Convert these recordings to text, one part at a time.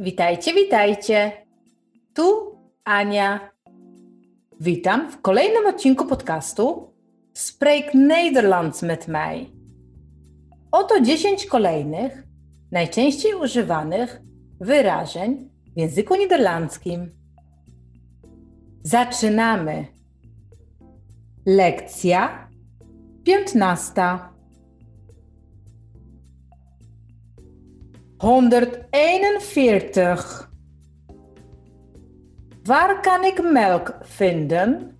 Witajcie, witajcie. Tu Ania. Witam w kolejnym odcinku podcastu Spreek Nederlands met mij. Oto 10 kolejnych, najczęściej używanych wyrażeń w języku niderlandzkim. Zaczynamy. Lekcja 15. 141. Waar kan ik melk vinden?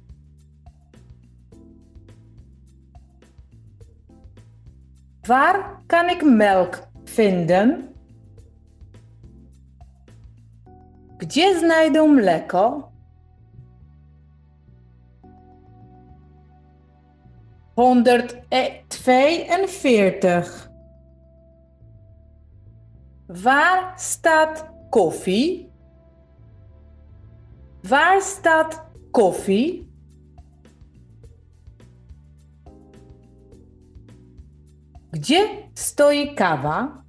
Waar kan ik melk vinden? Gdzie znajdę mleko? Honderdtweeënveertig. Waar staat koffie? Waar staat koffie? Gdzie stoi kawa?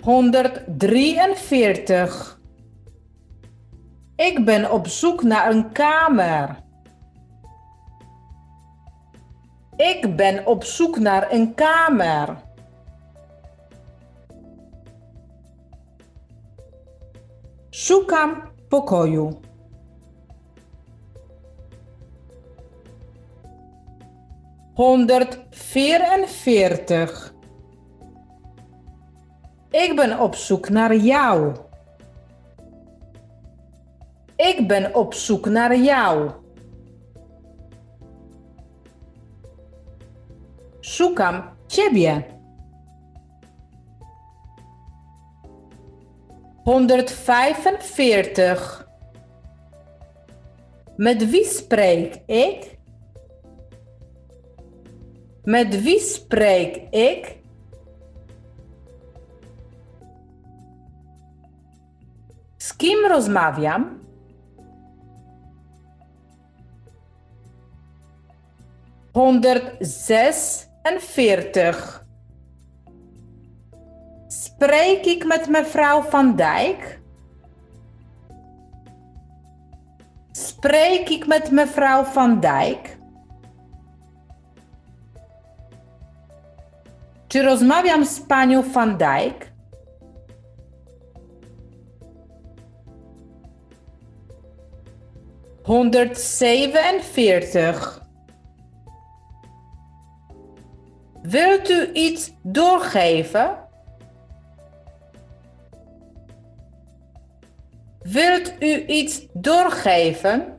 Honderddrieënveertig. Ik ben op zoek naar een kamer. Ik ben op zoek naar een kamer. Szukam pokoju. Honderdvierenveertig. Ik ben op zoek naar jou. Ik ben op zoek naar jou. Szukam ciebie. 145. Met wie spreek ik? Met wie spreek ik? Z kim rozmawiam? Honderdzesenveertig. Spreek ik met mevrouw Van Dijk? Spreek ik met mevrouw Van Dijk? Czy rozmawiam z panią Van Dijk? Honderdzevenenveertig. Wilt u iets doorgeven? Wilt u iets doorgeven?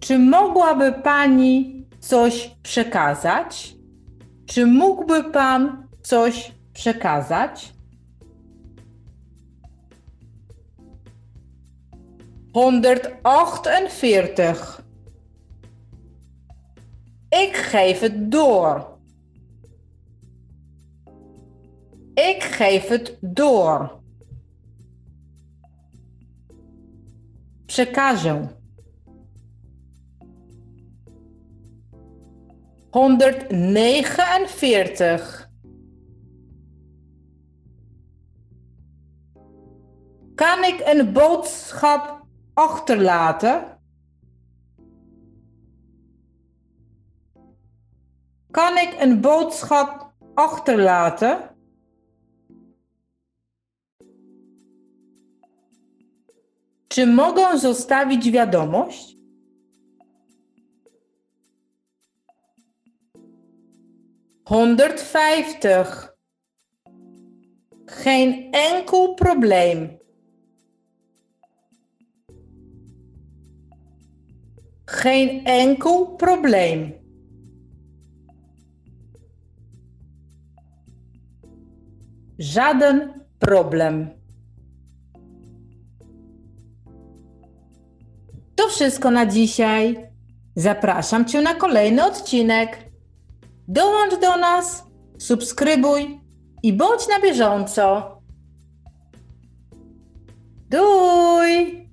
Czy mogłaby pani coś przekazać? Czy mógłby pan coś przekazać? Honderdachtenveertig. Geef het door. Ik geef het door. Przekażę. 149. Kan ik een boodschap achterlaten? Kan ik een boodschap achterlaten? Czy mogę zostawić wiadomość? Honderdvijftig. Geen enkel probleem. Geen enkel probleem. Żaden problem. To wszystko na dzisiaj. Zapraszam Cię na kolejny odcinek. Dołącz do nas, subskrybuj i bądź na bieżąco. Doei!